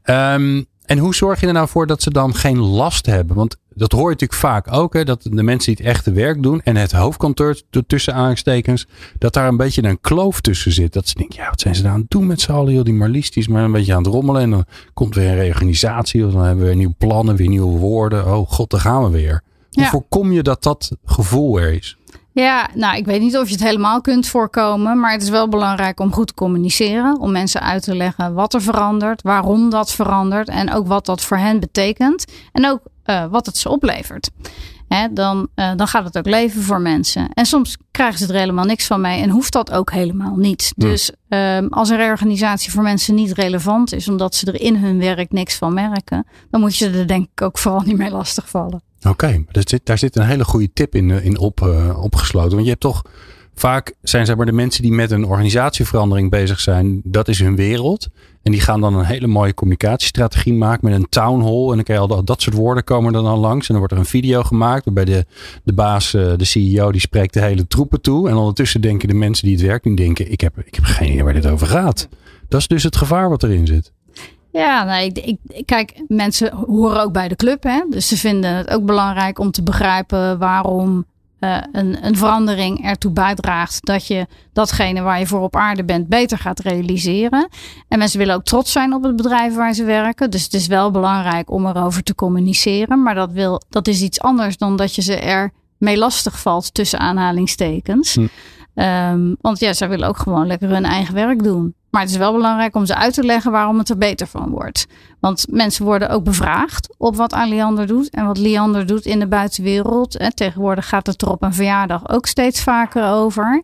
Um, en hoe zorg je er nou voor dat ze dan geen last hebben? Want dat hoor je natuurlijk vaak ook, hè, dat de mensen die het echte werk doen en het hoofdkantoor tussen aanstekens, dat daar een beetje een kloof tussen zit. Dat ze denken, ja, wat zijn ze nou aan het doen met z'n allen? Marlies die is maar een beetje aan het rommelen en dan komt weer een reorganisatie of dan hebben we weer nieuwe plannen, weer nieuwe woorden. Oh god, daar gaan we weer. Hoe voorkom je dat dat gevoel er is? Ja, nou, ik weet niet of je het helemaal kunt voorkomen, maar het is wel belangrijk om goed te communiceren, om mensen uit te leggen wat er verandert, waarom dat verandert en ook wat dat voor hen betekent en ook uh, wat het ze oplevert. Hè, dan, uh, dan gaat het ook leven voor mensen. En soms krijgen ze er helemaal niks van mee en hoeft dat ook helemaal niet. Dus um, als een reorganisatie voor mensen niet relevant is, omdat ze er in hun werk niks van merken, dan moet je er denk ik ook vooral niet mee lastigvallen. Oké, okay, daar zit een hele goede tip in, eh, in op, uh, opgesloten. Want je hebt toch vaak zijn zeg maar de mensen die met een organisatieverandering bezig zijn, dat is hun wereld. En die gaan dan een hele mooie communicatiestrategie maken met een town hall. En dan kan je al dat, dat soort woorden komen dan langs. En dan wordt er een video gemaakt waarbij de, de baas, eh, de CEO, die spreekt de hele troepen toe. En ondertussen denken de mensen die het werk doen, denken, ik heb, ik heb geen idee waar dit over gaat. Dat is dus het gevaar wat erin zit. Ja, nee, ik, kijk, mensen horen ook bij de club. Hè? Dus ze vinden het ook belangrijk om te begrijpen waarom uh, een, een verandering ertoe bijdraagt dat je datgene waar je voor op aarde bent beter gaat realiseren. En mensen willen ook trots zijn op het bedrijf waar ze werken. Dus het is wel belangrijk om erover te communiceren. Maar dat, wil, dat is iets anders dan dat je ze er mee lastig valt tussen aanhalingstekens. Hm. Um, want ja, zij willen ook gewoon lekker hun eigen werk doen. Maar het is wel belangrijk om ze uit te leggen waarom het er beter van wordt. Want mensen worden ook bevraagd op wat Aliander doet en wat Liander doet in de buitenwereld. En tegenwoordig gaat het er op een verjaardag ook steeds vaker over.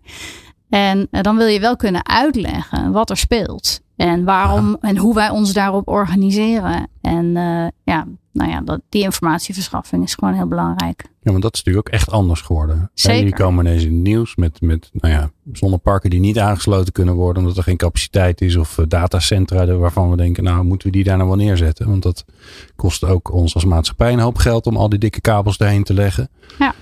En eh, dan wil je wel kunnen uitleggen wat er speelt. En waarom en hoe wij ons daarop organiseren. En uh, ja, nou ja, dat, die informatieverschaffing is gewoon heel belangrijk. Ja, maar dat is natuurlijk ook echt anders geworden. Zeker. jullie komen ineens in het nieuws met, met nou ja, zonneparken die niet aangesloten kunnen worden omdat er geen capaciteit is. Of eh, datacentra waarvan we denken, nou moeten we die daar nou wel neerzetten. Want dat kost ook ons als maatschappij een hoop geld om al die dikke kabels daarheen te leggen. Ja.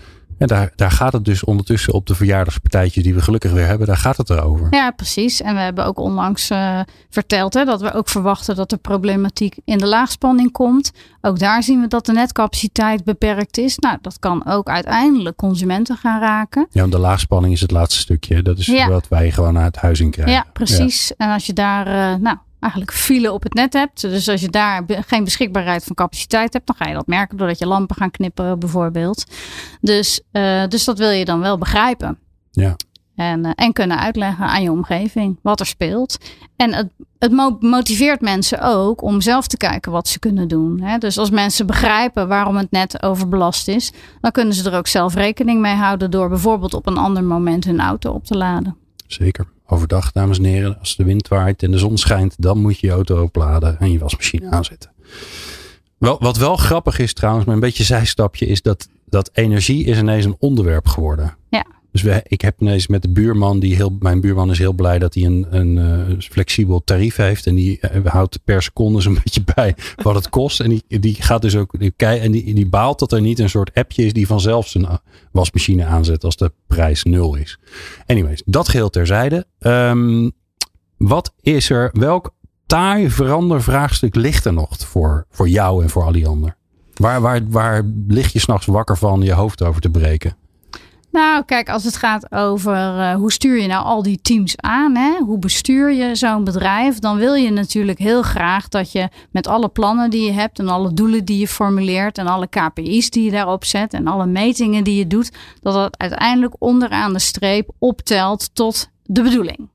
En daar, daar gaat het dus ondertussen op de verjaardagspartijtjes die we gelukkig weer hebben, daar gaat het erover. Ja, precies. En we hebben ook onlangs uh, verteld hè, dat we ook verwachten dat de problematiek in de laagspanning komt. Ook daar zien we dat de netcapaciteit beperkt is. Nou, dat kan ook uiteindelijk consumenten gaan raken. Ja, want de laagspanning is het laatste stukje. Dat is wat wij gewoon naar het huis in krijgen. Ja, precies. En als je daar, uh, nou, eigenlijk file op het net hebt. Dus als je daar geen beschikbaarheid van capaciteit hebt, dan ga je dat merken doordat je lampen gaan knipperen bijvoorbeeld. Dus, uh, dus dat wil je dan wel begrijpen. Ja. En, uh, en kunnen uitleggen aan je omgeving wat er speelt. En het, het motiveert mensen ook om zelf te kijken wat ze kunnen doen. Hè? Dus als mensen begrijpen waarom het net overbelast is, dan kunnen ze er ook zelf rekening mee houden door bijvoorbeeld op een ander moment hun auto op te laden. Zeker. Overdag, dames en heren, als de wind waait en de zon schijnt, dan moet je je auto opladen en je wasmachine aanzetten. Wel, wat wel grappig is trouwens, maar een beetje zijstapje, is dat, dat energie is ineens een onderwerp geworden. Ja. Dus ik heb ineens met de buurman, die heel, mijn buurman is heel blij dat hij een, een uh, flexibel tarief heeft. En die uh, houdt per seconde zo'n beetje bij wat het kost. En die, die gaat dus ook, die, en die, die baalt dat er niet een soort appje is die vanzelf zijn wasmachine aanzet als de prijs nul is. Anyways, dat geheel terzijde. Um, wat is er, welk taai verandervraagstuk ligt er nog voor, voor jou en voor Alliander? Waar, waar, waar lig je s'nachts wakker van je hoofd over te breken? Nou, kijk, als het gaat over uh, hoe stuur je nou al die teams aan, hè? hoe bestuur je zo'n bedrijf, dan wil je natuurlijk heel graag dat je met alle plannen die je hebt en alle doelen die je formuleert en alle KPI's die je daarop zet en alle metingen die je doet, dat dat uiteindelijk onderaan de streep optelt tot de bedoeling.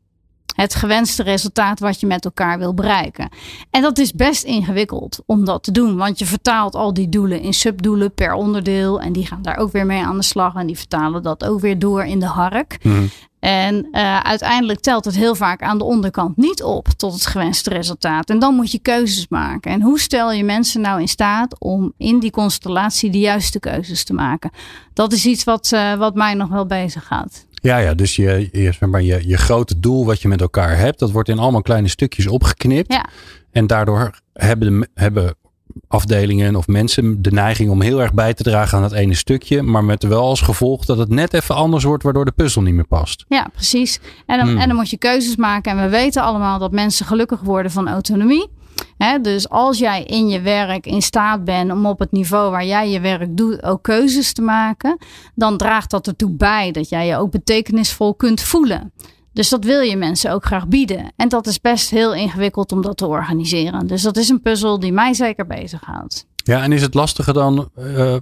Het gewenste resultaat wat je met elkaar wil bereiken. En dat is best ingewikkeld om dat te doen, want je vertaalt al die doelen in subdoelen per onderdeel en die gaan daar ook weer mee aan de slag en die vertalen dat ook weer door in de hark. Mhm. En uh, uiteindelijk telt het heel vaak aan de onderkant niet op tot het gewenste resultaat. En dan moet je keuzes maken. En hoe stel je mensen nou in staat om in die constellatie de juiste keuzes te maken? Dat is iets wat, uh, wat mij nog wel bezighoudt. Ja, ja, dus je, je, maar je, je grote doel wat je met elkaar hebt, dat wordt in allemaal kleine stukjes opgeknipt. Ja. En daardoor hebben, de, hebben afdelingen of mensen de neiging om heel erg bij te dragen aan dat ene stukje. Maar met wel als gevolg dat het net even anders wordt, waardoor de puzzel niet meer past. Ja, precies. En dan, Hmm. en dan moet je keuzes maken. En we weten allemaal dat mensen gelukkig worden van autonomie. Dus als jij in je werk in staat bent om op het niveau waar jij je werk doet ook keuzes te maken, dan draagt dat ertoe bij dat jij je ook betekenisvol kunt voelen. Dus dat wil je mensen ook graag bieden. En dat is best heel ingewikkeld om dat te organiseren. Dus dat is een puzzel die mij zeker bezighoudt. Ja, en is het lastige dan, uh,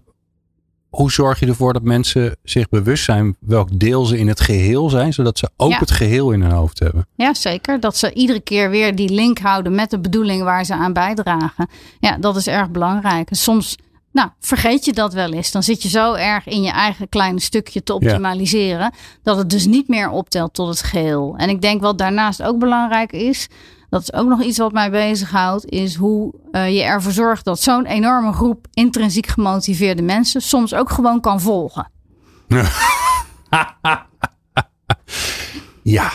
hoe zorg je ervoor dat mensen zich bewust zijn welk deel ze in het geheel zijn, zodat ze ook Ja. het geheel in hun hoofd hebben? Ja, zeker. Dat ze iedere keer weer die link houden met de bedoeling waar ze aan bijdragen. Ja, dat is erg belangrijk. En soms nou, vergeet je dat wel eens. Dan zit je zo erg in je eigen kleine stukje te optimaliseren. Dat het dus niet meer optelt tot het geheel. En ik denk wat daarnaast ook belangrijk is. Dat is ook nog iets wat mij bezighoudt. Is hoe uh, je ervoor zorgt dat zo'n enorme groep intrinsiek gemotiveerde mensen soms ook gewoon kan volgen. ja,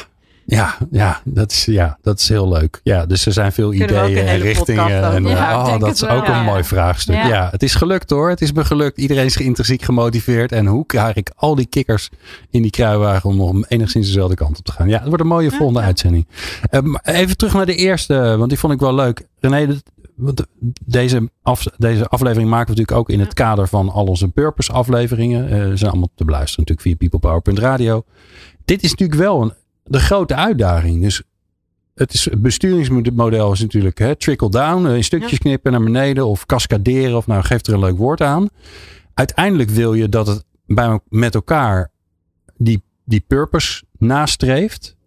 ja, ja, dat is, ja, dat is heel leuk. Ja, dus er zijn veel Kunnen ideeën en richtingen. En, uh, Ja, oh, dat is wel. ook een Ja. mooi vraagstuk. Ja. Ja. het is gelukt hoor. Het is me gelukt. Iedereen is intrinsiek gemotiveerd. En hoe krijg ik al die kikkers in die kruiwagen om nog enigszins dezelfde kant op te gaan? Ja, het wordt een mooie volgende uitzending. Maar even terug naar de eerste, want die vond ik wel leuk. René, want deze, af, deze aflevering maken we natuurlijk ook in het kader van al onze purpose afleveringen. Eh, ze zijn allemaal te beluisteren natuurlijk via peoplepower.radio. Dit is natuurlijk wel een, de grote uitdaging. Dus het, is, het besturingsmodel is natuurlijk hè, trickle down. eh, In stukjes Ja. knippen naar beneden of cascaderen. Of nou, geef er een leuk woord aan. Uiteindelijk wil je dat het bij, met elkaar die, die purpose nastreeft.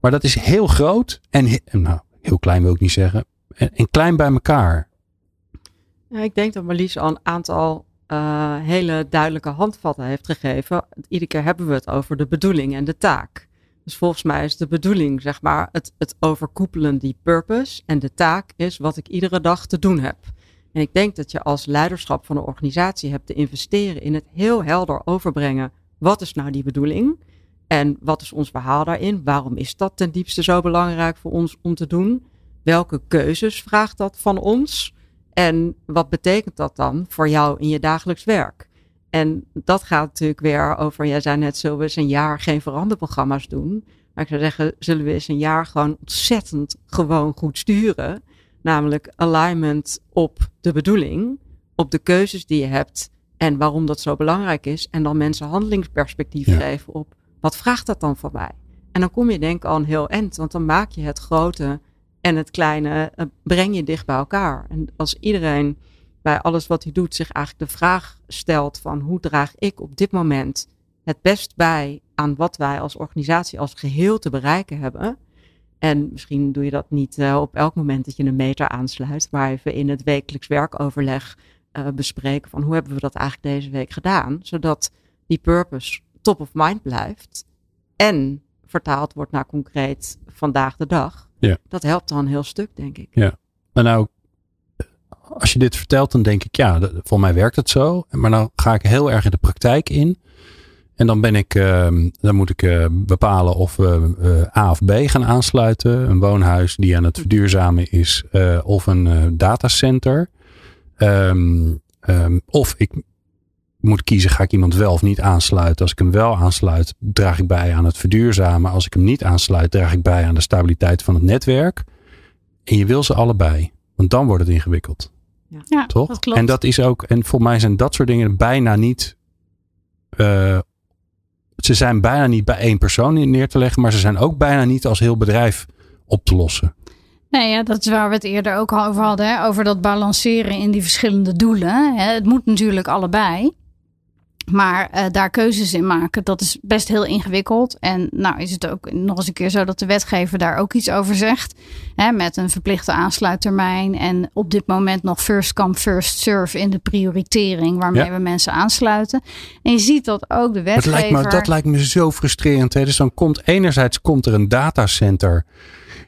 Maar dat is heel groot. En nou, heel klein wil ik niet zeggen. En, en klein bij elkaar. Ja, ik denk dat Marlies al een aantal eh, hele duidelijke handvatten heeft gegeven. Iedere keer hebben we het over de bedoeling en de taak. Dus volgens mij is de bedoeling, zeg maar, het, het overkoepelen die purpose. En de taak is wat ik iedere dag te doen heb. En ik denk dat je als leiderschap van een organisatie hebt te investeren in het heel helder overbrengen. Wat is nou die bedoeling? En wat is ons verhaal daarin? Waarom is dat ten diepste zo belangrijk voor ons om te doen? Welke keuzes vraagt dat van ons? En wat betekent dat dan voor jou in je dagelijks werk? En dat gaat natuurlijk weer over, jij zei net, zullen we eens een jaar geen veranderprogramma's doen? Maar ik zou zeggen, zullen we eens een jaar gewoon ontzettend gewoon goed sturen? Namelijk alignment op de bedoeling, op de keuzes die je hebt en waarom dat zo belangrijk is. En dan mensen handelingsperspectief Ja. geven op, wat vraagt dat dan van mij? En dan kom je denk ik al een heel eind, want dan maak je het grote en het kleine, eh, breng je dicht bij elkaar. En als iedereen bij alles wat hij doet zich eigenlijk de vraag stelt van hoe draag ik op dit moment het best bij aan wat wij als organisatie als geheel te bereiken hebben. En misschien doe je dat niet uh, op elk moment dat je een meter aansluit, maar even in het wekelijks werkoverleg uh, bespreken van hoe hebben we dat eigenlijk deze week gedaan, zodat die purpose top of mind blijft en vertaald wordt naar concreet vandaag de dag. Ja. Dat helpt dan een heel stuk, denk ik. Ja. Maar nou, als je dit vertelt, dan denk ik, ja, voor mij werkt het zo. Maar dan ga ik heel erg in de praktijk in. En dan ben ik, ehm, dan moet ik eh, bepalen of we eh, A of B gaan aansluiten. Een woonhuis die aan het verduurzamen is, eh, of een datacenter. Ehm, ehm, of ik moet kiezen, ga ik iemand wel of niet aansluiten. Als ik hem wel aansluit, draag ik bij aan het verduurzamen. Als ik hem niet aansluit, draag ik bij aan de stabiliteit van het netwerk. En je wil ze allebei. Want dan wordt het ingewikkeld. Ja, Toch? dat klopt. En dat is ook, en voor mij zijn dat soort dingen bijna niet. eh, ze zijn bijna niet bij één persoon in- neer te leggen, maar ze zijn ook bijna niet als heel bedrijf op te lossen. Nee, ja, dat is waar we het eerder ook al over hadden. Hè? Over dat balanceren in die verschillende doelen. Hè? Het moet natuurlijk allebei. Maar uh, daar keuzes in maken, dat is best heel ingewikkeld. En nou is het ook nog eens een keer zo dat de wetgever daar ook iets over zegt. Hè, met een verplichte aansluittermijn. En op dit moment nog first come, first serve in de prioritering waarmee we mensen aansluiten. En je ziet dat ook de wetgever... Dat lijkt me, dat lijkt me zo frustrerend. Hè? Dus dan komt enerzijds komt er een datacenter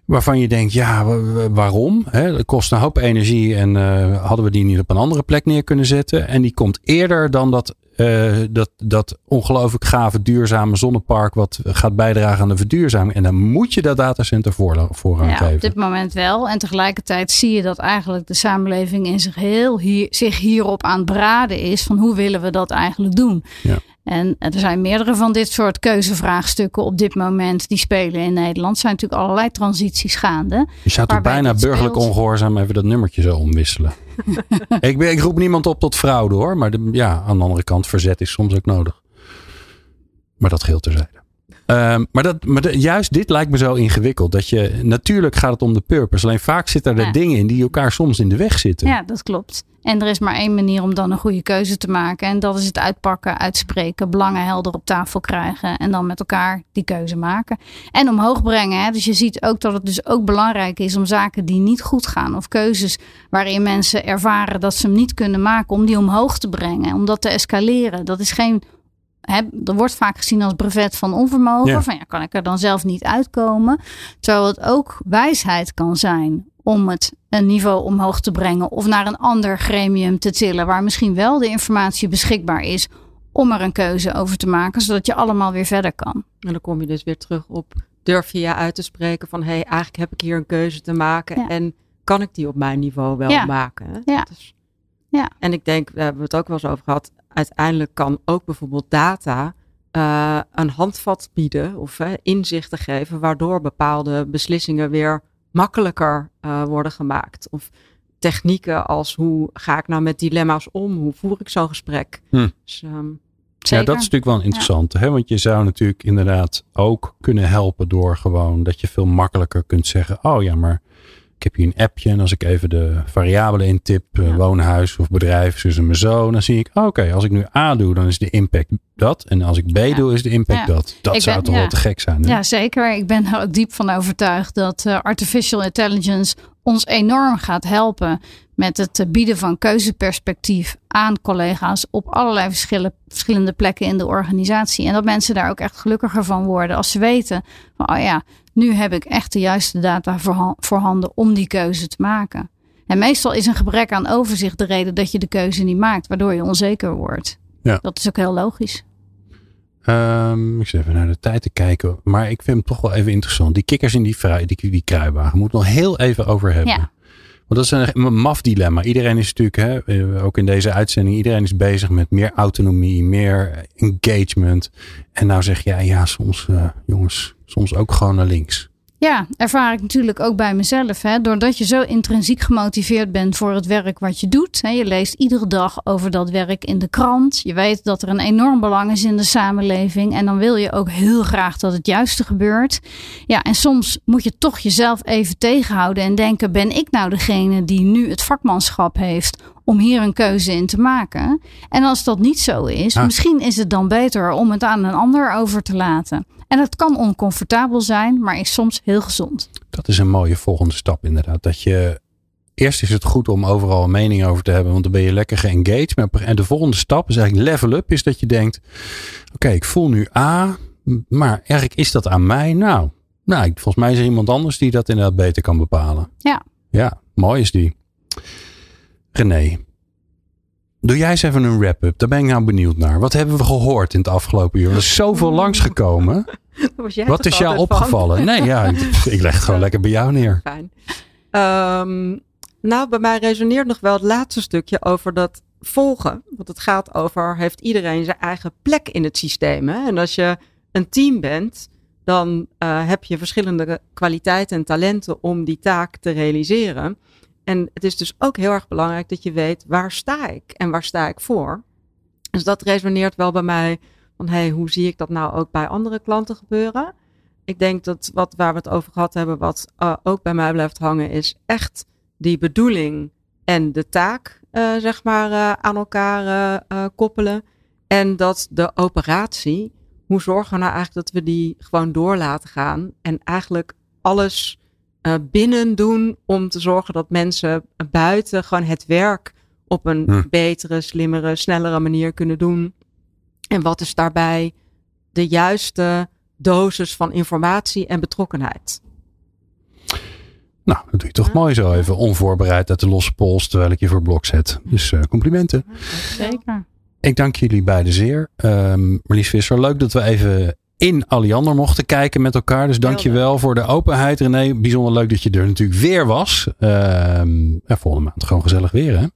waarvan je denkt, ja, waarom? Hè, dat kost een hoop energie en uh, hadden we die niet op een andere plek neer kunnen zetten? En die komt eerder dan dat, uh, dat, dat ongelooflijk gave duurzame zonnepark wat gaat bijdragen aan de verduurzaming. En dan moet je dat datacenter voor, voorrang ja, geven. Op dit moment wel. En tegelijkertijd zie je dat eigenlijk de samenleving in zich heel hier, zich hierop aan het beraden is van hoe willen we dat eigenlijk doen. Ja. En er zijn meerdere van dit soort keuzevraagstukken op dit moment die spelen in Nederland. Er zijn natuurlijk allerlei transities gaande. Je zou toch bijna burgerlijk ongehoorzaam even dat nummertje zo omwisselen. ik, ben, ik roep niemand op tot fraude hoor. Maar de, ja, aan de andere kant, verzet is soms ook nodig. Maar dat geldt terzijde. Um, maar dat, maar juist dit lijkt me zo ingewikkeld. Dat je, natuurlijk gaat het om de purpose. Alleen vaak zitten er dingen in die elkaar soms in de weg zitten. Ja, dat klopt. En er is maar één manier om dan een goede keuze te maken. En dat is het uitpakken, uitspreken, belangen helder op tafel krijgen. En dan met elkaar die keuze maken. En omhoog brengen. Hè? Dus je ziet ook dat het dus ook belangrijk is om zaken die niet goed gaan. Of keuzes waarin mensen ervaren dat ze hem niet kunnen maken. Om die omhoog te brengen. Om dat te escaleren. Dat is geen He, er wordt vaak gezien als brevet van onvermogen. Van ja, kan ik er dan zelf niet uitkomen. Terwijl het ook wijsheid kan zijn om het een niveau omhoog te brengen of naar een ander gremium te tillen, waar misschien wel de informatie beschikbaar is om er een keuze over te maken, zodat je allemaal weer verder kan. En dan kom je dus weer terug op durf je je uit te spreken van hé, hey, eigenlijk heb ik hier een keuze te maken en kan ik die op mijn niveau wel maken? Ja. Ja. En ik denk, we hebben het ook wel eens over gehad, uiteindelijk kan ook bijvoorbeeld data uh, een handvat bieden of uh, inzichten geven, waardoor bepaalde beslissingen weer makkelijker uh, worden gemaakt. Of technieken als hoe ga ik nou met dilemma's om? Hoe voer ik zo'n gesprek? Hm. Dus, um, ja, dat is natuurlijk wel interessant. Hè? Want je zou natuurlijk inderdaad ook kunnen helpen door gewoon dat je veel makkelijker kunt zeggen: Oh ja, maar ik heb hier een appje en als ik even de variabelen intip, uh, woonhuis of bedrijf, zus en mijn zo, dan zie ik, oké, als ik nu A doe, dan is de impact dat. En als ik B doe, is de impact dat. Dat zou toch wel te gek zijn. Hè? Ja, zeker. Ik ben er ook diep van overtuigd dat uh, artificial intelligence ons enorm gaat helpen met het bieden van keuzeperspectief aan collega's op allerlei verschillende plekken in de organisatie. En dat mensen daar ook echt gelukkiger van worden als ze weten van, oh ja, nu heb ik echt de juiste data voorhanden om die keuze te maken. En meestal is een gebrek aan overzicht de reden dat je de keuze niet maakt, waardoor je onzeker wordt. Ja. Dat is ook heel logisch. Um, ik zit even naar de tijd te kijken. Maar ik vind hem toch wel even interessant. Die kikkers in die, vrij, die, die kruiwagen. Moet nog heel even over hebben. Ja. Want dat is een, maf dilemma. Iedereen is natuurlijk, hè, eh, ook in deze uitzending, iedereen is bezig met meer autonomie, meer engagement. En nou zeg jij, ja, soms, uh, jongens, soms ook gewoon naar links. Ja, ervaar ik natuurlijk ook bij mezelf. Hè? Doordat je zo intrinsiek gemotiveerd bent voor het werk wat je doet. Hè? Je leest iedere dag over dat werk in de krant. Je weet dat er een enorm belang is in de samenleving. En dan wil je ook heel graag dat het juiste gebeurt. Ja, en soms moet je toch jezelf even tegenhouden en denken: ben ik nou degene die nu het vakmanschap heeft om hier een keuze in te maken. En als dat niet zo is, ah. misschien is het dan beter om het aan een ander over te laten. En het kan oncomfortabel zijn, maar is soms heel gezond. Dat is een mooie volgende stap inderdaad. Dat je eerst is het goed om overal een mening over te hebben, want dan ben je lekker geengaged. Maar en de volgende stap is eigenlijk level up, is dat je denkt: oké, ik voel nu A, maar eigenlijk is dat aan mij. Nou, nou, volgens mij is er iemand anders die dat inderdaad beter kan bepalen. Ja. Ja, mooi is die. René, doe jij eens even een wrap-up. Daar ben ik nou benieuwd naar. Wat hebben we gehoord in het afgelopen uur? Er is zoveel langsgekomen. Wat is jou opgevallen? Nee, ja, ik, leg het gewoon lekker bij jou neer. Fijn. Um, nou, bij mij resoneert nog wel het laatste stukje over dat volgen. Want het gaat over, heeft iedereen zijn eigen plek in het systeem? Hè? En als je een team bent, dan uh, heb je verschillende kwaliteiten en talenten om die taak te realiseren. En het is dus ook heel erg belangrijk dat je weet waar sta ik en waar sta ik voor. Dus dat resoneert wel bij mij van hey, hoe zie ik dat nou ook bij andere klanten gebeuren? Ik denk dat wat waar we het over gehad hebben, wat uh, ook bij mij blijft hangen, is echt die bedoeling en de taak, uh, zeg maar, uh, aan elkaar koppelen. En dat de operatie, hoe zorgen we nou eigenlijk dat we die gewoon door laten gaan en eigenlijk alles uh, binnen doen om te zorgen dat mensen buiten gewoon het werk op een hm. betere, slimmere, snellere manier kunnen doen. En wat is daarbij de juiste dosis van informatie en betrokkenheid? Nou, dat doe je toch mooi zo even onvoorbereid uit de losse pols terwijl ik je voor blok zet. Dus uh, complimenten. Zeker. Ik dank jullie beiden zeer. Um, Marlies Visser, leuk dat we even in Aliander mochten kijken met elkaar. Dus dank je wel voor de openheid. René, bijzonder leuk dat je er natuurlijk weer was. Um, volgende maand gewoon gezellig weer hè.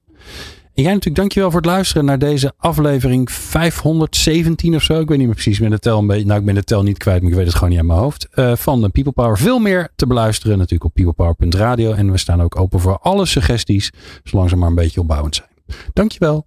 En jij natuurlijk dankjewel voor het luisteren naar deze aflevering 517 of zo. Ik weet niet meer precies. Ik ben de tel, een beetje, nou, ik ben de tel niet kwijt, maar ik weet het gewoon niet aan mijn hoofd. Uh, van de People Power. Veel meer te beluisteren natuurlijk op peoplepower.radio. En we staan ook open voor alle suggesties, zolang ze maar een beetje opbouwend zijn. Dankjewel.